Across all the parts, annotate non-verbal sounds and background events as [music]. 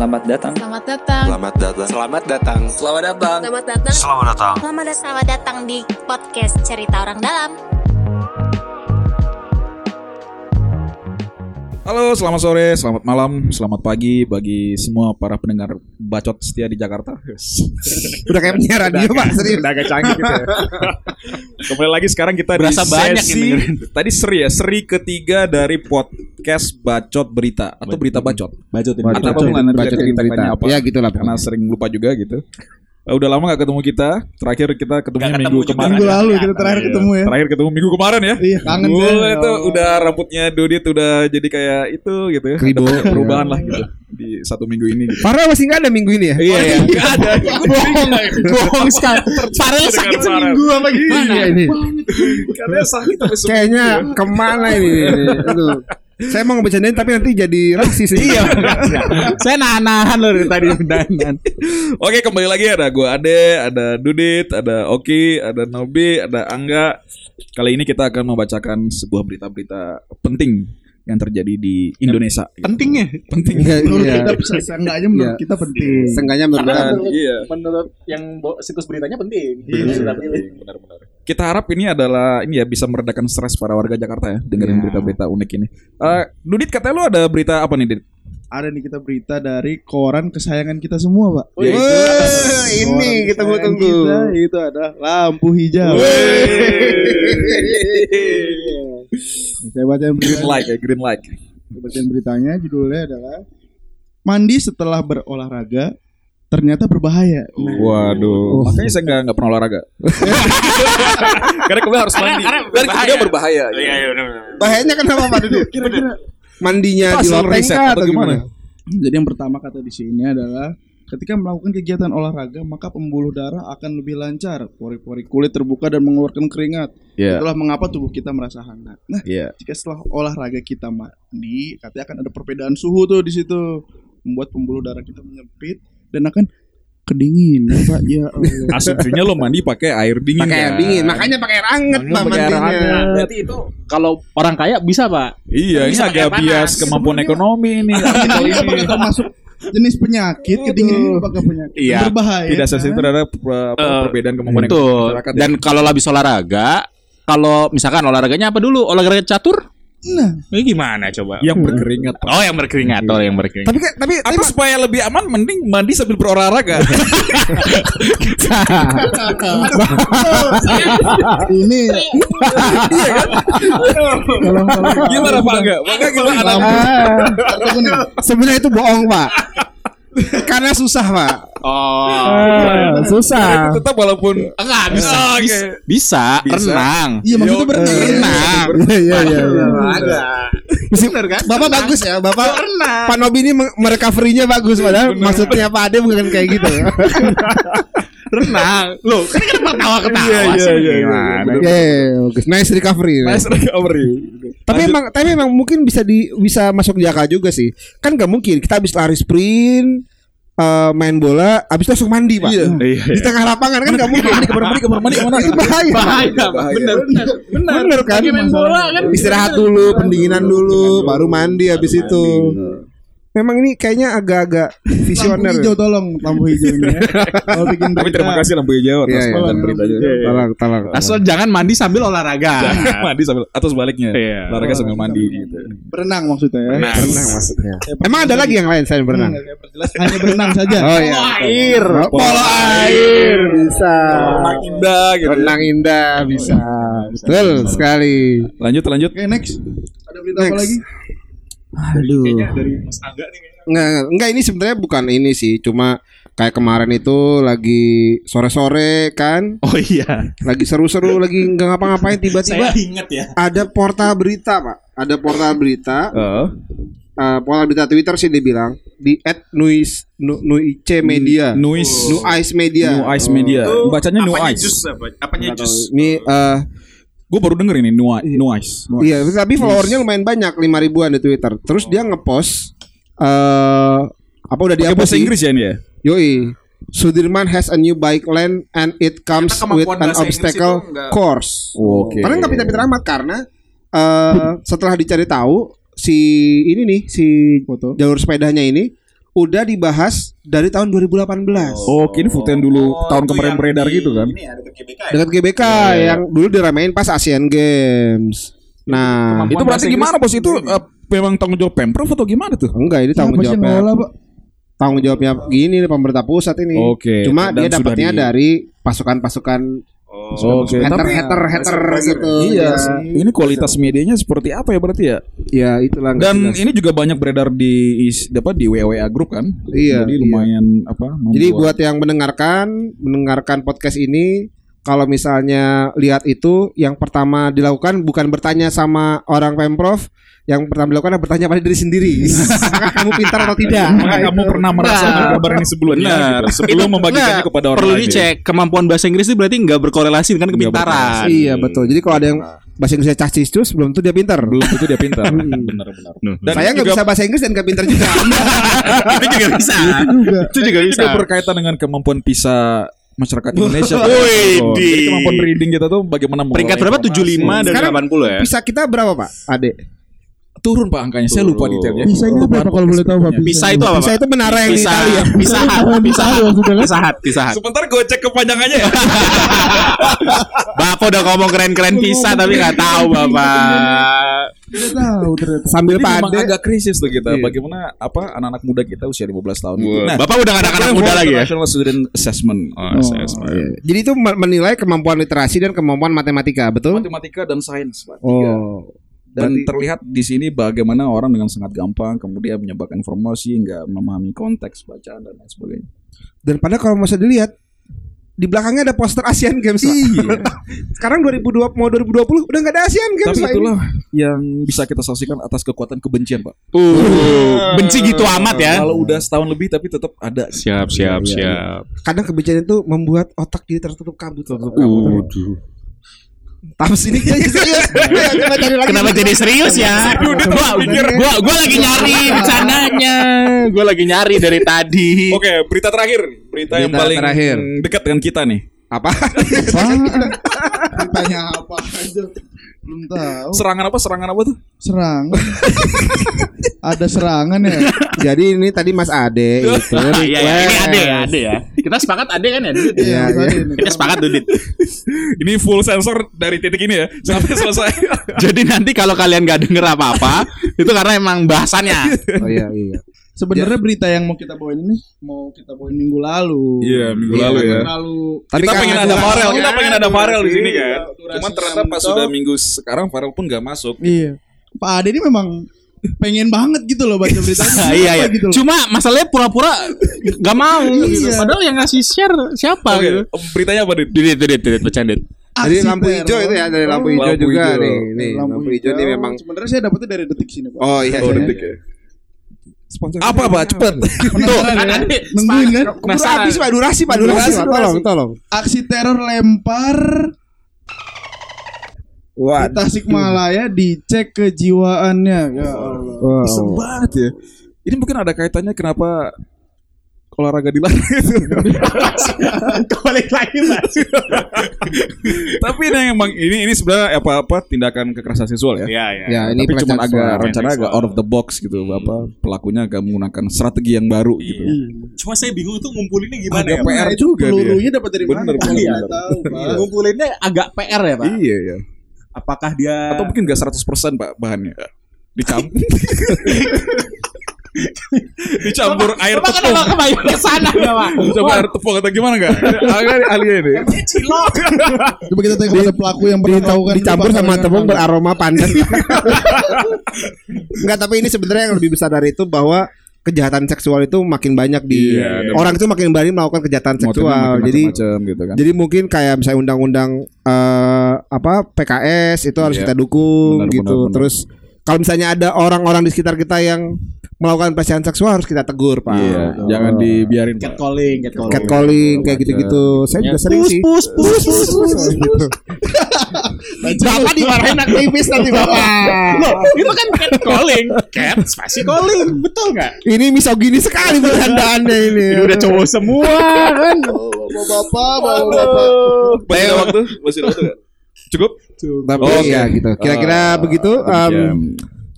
Selamat datang. Selamat datang. Selamat datang. Selamat datang. Selamat datang. Selamat datang. Selamat datang. Selamat datang, selamat datang di podcast Cerita Orang Dalam. Halo, selamat sore, selamat malam, selamat pagi bagi semua para pendengar bacot setia di Jakarta. [laughs] Udah kayak penyiar radio pak serius. Udah agak canggih gitu ya. [laughs] Kembali lagi sekarang kita Berasa di banyak sesi tadi seri ya, seri ketiga dari podcast bacot berita atau berita bacot. Bacot ini. Atau Bacot, nanti bacot lihat berita. apa. Ya gitulah Karena sering lupa juga gitu. Eh, Udah lama gak ketemu kita. Terakhir kita ketemu Nggak minggu ketemu kemarin. Minggu lalu kita terakhir Iya. ketemu ya. Terakhir ketemu minggu kemarin ya. Iya, kangen Gua deh. itu udah rambutnya Dodit udah jadi kayak itu gitu ya. Kribo. Ada perubahan lah gitu di satu minggu ini gitu. Farel masih nggak ada minggu ini ya? Iya iya. Enggak ada. Bohong, bohong sekali. Farel sakit seminggu apa gimana? Iya ini. Karena sakit. Kayaknya ke mana ini? Aduh. Saya mau ngebecandain tapi nanti jadi rasis Iya. [laughs] Saya nahan-nahan loh dari tadi nahan. Oke kembali lagi ada gue Ade, ada Dudit, ada Oki, ada Nobi, ada Angga. Kali ini kita akan membacakan sebuah berita-berita penting yang terjadi di Indonesia. Pentingnya. Penting. Menurut Iya. kita bisa seenggaknya menurut Iya. kita penting. Sengganya berdan. Iya. menurut yang situs beritanya penting. Benar-benar. Kita harap ini adalah ini ya bisa meredakan stres para warga Jakarta ya dengerin Iya. berita-berita unik ini. Eh, Dudit katanya lu ada berita apa nih, Dit? Ada nih kita berita dari koran kesayangan kita semua, Pak. Wih, ini kita Koran tunggu. Kita itu ada lampu hijau. Saya bacain Green berita. light ya, green light. Saya bacain beritanya judulnya adalah Mandi setelah berolahraga ternyata berbahaya. Nah, Waduh, makanya saya nggak nggak pernah olahraga. [laughs] Karena kemudian harus mandi. karena Dan kemudian berbahaya. Iya, iya, benar. Bahayanya kenapa Pak Duduk? kira-kira Mandinya di loteng atau atau gimana? Jadi yang pertama kata di sini adalah ketika melakukan kegiatan olahraga maka pembuluh darah akan lebih lancar, pori-pori kulit terbuka dan mengeluarkan keringat. Iya. Itulah mengapa tubuh kita merasa hangat. Nah, Iya. jika setelah olahraga kita mandi, katanya akan ada perbedaan suhu tuh di situ, membuat pembuluh darah kita menyempit dan akan kedinginan, Pak. Ya Allah. [laughs] Asumsinya lo mandi pakai air dingin. Pakai air kan? dingin, makanya pakai air hangat Pak pakai air mandinya. hangat. Berarti itu kalau orang kaya bisa, Pak. Iya, ini Bisa pakai agak bias kemampuan ekonomi ini. [laughs] Ini apakah termasuk jenis penyakit kedinginan ini apakah penyakit Iya. berbahaya? Tidak sensitif kan? terhadap uh, perbedaan kemampuan ekonomi masyarakat. ya. Dan kalau habis olahraga, kalau misalkan olahraganya apa dulu? Olahraga catur? Nah, Ini gimana coba? yang berkeringat. Pak. Oh, yang berkeringat, oh yang berkeringat. Tapi kan- tapi supaya lebih aman, mending mandi sambil berolahraga. [laughs] ini Tolong, tolong. gimana Pak Angga? Pak gimana? Sebenarnya itu bohong Pak. Karena susah Pak. Oh. susah. Tetap walaupun Enggak bisa. Oh, oke. bisa. Bisa, renang. Iya, maksudnya berenang. Renang. Iya iya iya. iya. Ada. Bener kan? Bapak bagus ya, Bapak Pak Nobi ini me- merecovery-nya bagus padahal maksudnya Pak Ade bukan kayak gitu. [laughs] renang. Loh, kan kenapa ketawa-ketawa Iya, iya, iya, iya, Gimana? Iya, iya, iya, bagus. Nice recovery. nice recovery. Tapi emang tapi emang mungkin bisa di bisa masuk jaka juga sih. Kan gak mungkin kita habis lari sprint eh, main bola, habis itu langsung mandi, Pak. Iya. Di tengah lapangan kan gak mungkin. kamar mandi, kamar mandi ke mana? Itu bahaya. Bahaya, bener, bener, bener. Bener kan? Lagi main bola kan. Istirahat dulu, pendinginan dulu, baru mandi habis itu. Memang ini kayaknya agak-agak [laughs] Lampu visioner. hijau tolong lampu hijau ini ya. [laughs] Kalau bikin Tapi terima kasih lampu hijau atas Iya, iya. beritanya. Tolong, tolong. Asal jangan mandi sambil olahraga. [laughs] mandi sambil atau sebaliknya. Iya. Olahraga sambil mandi gitu. berenang maksudnya ya. Berenang maksudnya. Emang ada lagi yang lain selain berenang? Perjelas hanya berenang saja. Oh iya. Air. Polo air bisa. Renang indah gitu. Renang indah bisa. Betul sekali. Lanjut lanjut. Oke, next. Ada berita apa lagi? Aduh. Enggak, enggak, enggak ini sebenarnya bukan ini sih, cuma kayak kemarin itu lagi sore-sore kan, Oh iya. lagi seru-seru, lagi nggak ngapa-ngapain tiba-tiba inget ya. ada portal berita, Pak. Ada portal berita, Oh. eh, portal berita Twitter sih dibilang di @nuis nu, nuice media. Noise. Nuice media. New Ice Media. Bacanya New Ice. Apanya Nggak tahu. Ini eh Gue baru denger ini New New Ice. Iya, tapi followernya lumayan banyak, lima ribuan di Twitter. Terus dia ngepost eh apa udah Pakai dihapus bahasa sih? Inggris ya ini ya? Yoi. Sudirman has a new bike lane and it comes with kemampuan an bahasa Inggris obstacle itu nggak- course. Oke. Karena nggak pintar-pintar amat karena eh setelah dicari tahu si ini nih si Foto. jalur sepedanya ini udah dibahas dari tahun 2018. Oh, kini foto yang dulu tahun kemarin beredar gitu kan. Ini ya dekat GBK ya. Dekat GBK yang dulu diramein pas Asian Games. Nah, Itu berarti gimana bos itu eh, memang tanggung jawab Pemprov atau gimana tuh? enggak ini tanggung yang jawabnya ngelola, Pak? tanggung jawabnya gini nih pemerintah pusat ini. Oke. Cuma dan dia dapatnya di- dari pasukan-pasukan Oke, hater tapi hater hater gitu. iya, Ya. ini kualitas medianya seperti apa ya berarti ya? Ya itulah Dan jelas. ini juga banyak beredar di is- apa di WWA grup kan? Iya, Jadi iya. lumayan apa? Jadi membuat- buat yang mendengarkan, mendengarkan podcast ini, kalau misalnya lihat itu, yang pertama dilakukan bukan bertanya sama orang pemprov, yang pertama dilakukan adalah bertanya pada diri sendiri. [laughs] Apakah kamu pintar atau tidak? Apakah kamu pernah merasakan kabar ini sebelumnya? Benar. gitu? Sebelum membagikannya Nggak, kepada orang perlu lain. dicek kemampuan bahasa Inggris itu berarti nggak berkorelasi dengan kepintaran. Iya betul. Jadi kalau ada yang bahasa Inggrisnya cacis terus belum tuh dia pintar. Belum itu dia pintar. Benar-benar. Dan Saya ini nggak juga- bisa bahasa Inggris dan nggak pintar juga. [laughs] itu juga bisa. itu juga ini bisa. juga berkaitan dengan kemampuan PISA masyarakat Indonesia. Wih, Oh, kemampuan reading kita tuh bagaimana Peringkat berapa? informasi. 75 dari Sekarang 80 ya. Bisa kita berapa pak? Adek. Turun Pak angkanya. Saya lupa Turun. detailnya. Bisa ini Lupa apa kalau boleh tahu Pak? Bisa itu apa? Bisa itu menara yang di Bisa, Italia. bisa, bisa, bisa, bisa, hat. Sebentar gue cek kepanjangannya ya. [laughs] Bapak udah ngomong keren-keren bisa tapi nggak tahu bapak. Tidak tahu ternyata. Sambil Jadi Pak memang Ade. agak krisis tuh kita. Iya. Bagaimana apa anak-anak muda kita usia 15 tahun itu. Nah, bapak udah nggak ada anak muda lagi ya? National Student Assessment. Oh, assessment. Iya. Jadi itu me- menilai kemampuan literasi dan kemampuan matematika, betul? Matematika dan sains. Oh. Dan Berarti- terlihat di sini bagaimana orang dengan sangat gampang kemudian menyebarkan informasi, nggak memahami konteks bacaan dan lain sebagainya. Dan padahal kalau bisa dilihat di belakangnya ada poster Asian Games. Pak. [laughs] Sekarang 2020 mau 2020 udah nggak ada Asian Games. Tapi itulah yang bisa kita saksikan atas kekuatan kebencian, Pak. Uh, benci gitu amat ya. Kalau udah setahun lebih tapi tetap ada. Siap, siap, Iya, iya. siap. ini. Kadang kebencian itu membuat otak jadi tertutup kabut. Tertutup Uh, Taps ini jadi serius. [laughs] Kenapa jadi serius ya? Gua, gua, gua lagi nyari bercandanya. Gua lagi nyari dari tadi. Oke, berita terakhir. Berita, yang paling terakhir. dekat dengan kita nih. Apa? Tanya [laughs] apa aja. Belum tahu. Serangan apa? Serangan apa tuh? Serangan. [laughs] Ada serangan ya. Jadi ini tadi Mas Ade itu [laughs] Iya, iya, ini ade ya, ade ya. Kita sepakat ade kan ya? Dudit? Iya, iya. ini. Kita sepakat Dudit. Ini full sensor dari titik ini ya sampai selesai. [laughs] Jadi nanti kalau kalian gak denger apa-apa, itu karena emang bahasannya. Oh iya iya. Sebenarnya berita yang mau kita bawain ini mau kita bawain minggu lalu. Iya, minggu Iya, lalu ya. Terlalu Tapi kita kan pengen ada- Farel, kita Iya, pengen ada Farel di sini iya, kan. Cuman ternyata pas sudah minggu sekarang Farel pun gak masuk. Iya. Pak Ade ini memang pengen banget gitu loh baca beritanya. Nah, [laughs] iya iya. Gitu loh. Cuma masalahnya pura-pura gak mau. gitu. Iya. Padahal yang ngasih share siapa Oke, gitu. beritanya apa, Dit? Dudit, Dudit, bercanda. Dudit. Jadi Aksi lampu hijau itu ya dari lampu Oh, hijau juga hijau. nih. Nih, lampu, hijau ini memang sebenarnya saya dapetnya dari detik sini, Pak. Oh iya. Oh, iya. detik ya. Apa, Pak? Cepet. [laughs] Tuh, kan. Nungguin kan? Keburu habis Pak durasi Pak durasi. Durasi, Pak. Tolong tolong. Aksi teror lempar Wah. di Tasikmalaya dicek kejiwaannya. Ya Allah. Wow. Banget ya. Ini mungkin ada kaitannya kenapa olahraga dilarang [laughs] itu. Balik lagi mas. Tapi ini emang ini ini sebenarnya apa-apa tindakan kekerasan seksual ya. Iya iya. Ya ini Tapi cuma agak rencana agak out of the box gitu. Apa pelakunya agak menggunakan strategi yang baru gitu. Cuma saya bingung itu ngumpulinnya gimana Agak ya? PR Nah, itu juga dia. pelurunya dapat dari mana? Bener. Nggak tahu, Pak. Ngumpulinnya agak PR ya pak. Iya ya. Apakah dia? Atau mungkin gak 100% Pak bahannya. Dicampur. [laughs] Dicampur air Bapak tepung. kenapa kebayang ke sana ya pak? Coba air tepung atau gimana enggak? Agak ahlinya ini. Cilok. [laughs] Coba kita tengok ada pelaku yang pernah tahu kan dicampur sama tepung beraroma pandan. Enggak, [laughs] tapi ini sebenarnya yang lebih besar dari itu bahwa kejahatan seksual itu makin banyak di Iya, dan- orang itu makin berani melakukan kejahatan Motifnya seksual. makin Jadi gitu kan. jadi mungkin kayak misalnya undang-undang eh, apa PKS itu harus Iya. kita dukung Benar, gitu. benar, benar. Terus kalau misalnya ada orang-orang di sekitar kita yang melakukan pelecehan seksual harus kita tegur, Pak. Iya, jangan dibiarin Pak. Catcalling, catcalling. catcalling kayak gitu-gitu. Saya juga sering sih. Pus, pus, pus, pus. Gitu. [laughs] Bapak dimarahin aktivis nanti Bapak. Loh, itu kan catcalling. Cat, spasi calling. Betul nggak? Ini misogini sekali bercandaannya ini. Ini udah cowok semua kan. Bapak, bapak, Masih ada waktu? Masih ada waktu nggak? Cukup? Tapi Oke. ya gitu. Kira-kira Ah, begitu.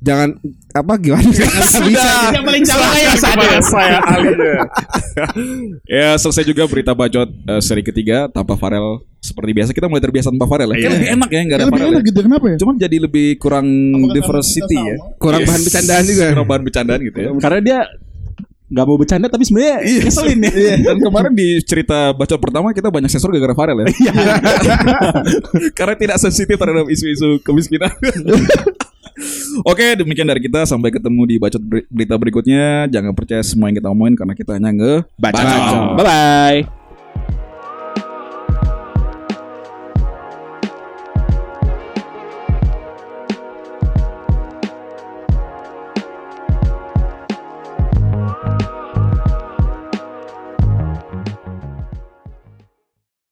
Jangan apa gimana? [laughs] Nggak bisa. Yang paling salah yang sadar. saya alihnya. [laughs] ya selesai juga berita bacot eh, seri ketiga tanpa Farel seperti biasa kita mulai terbiasa tanpa Farel ya. Kan lebih enak ya nggak ada lebih Farel. enak ya. gitu kenapa ya? Cuman jadi lebih kurang Apakah diversity ya. Kurang bahan bercandaan juga. Kurang bahan bercandaan gitu ya. Karena dia nggak mau bercanda tapi sebenarnya ngeselin ya. Dan kemarin di cerita bacot pertama kita banyak sensor gara-gara Farel ya. [laughs] Karena tidak sensitif terhadap isu-isu kemiskinan. Oke, demikian dari kita. Sampai ketemu di bacot beri- berita berikutnya. Jangan percaya semua yang kita omongin karena kita hanya nge Bacot. Bye bye.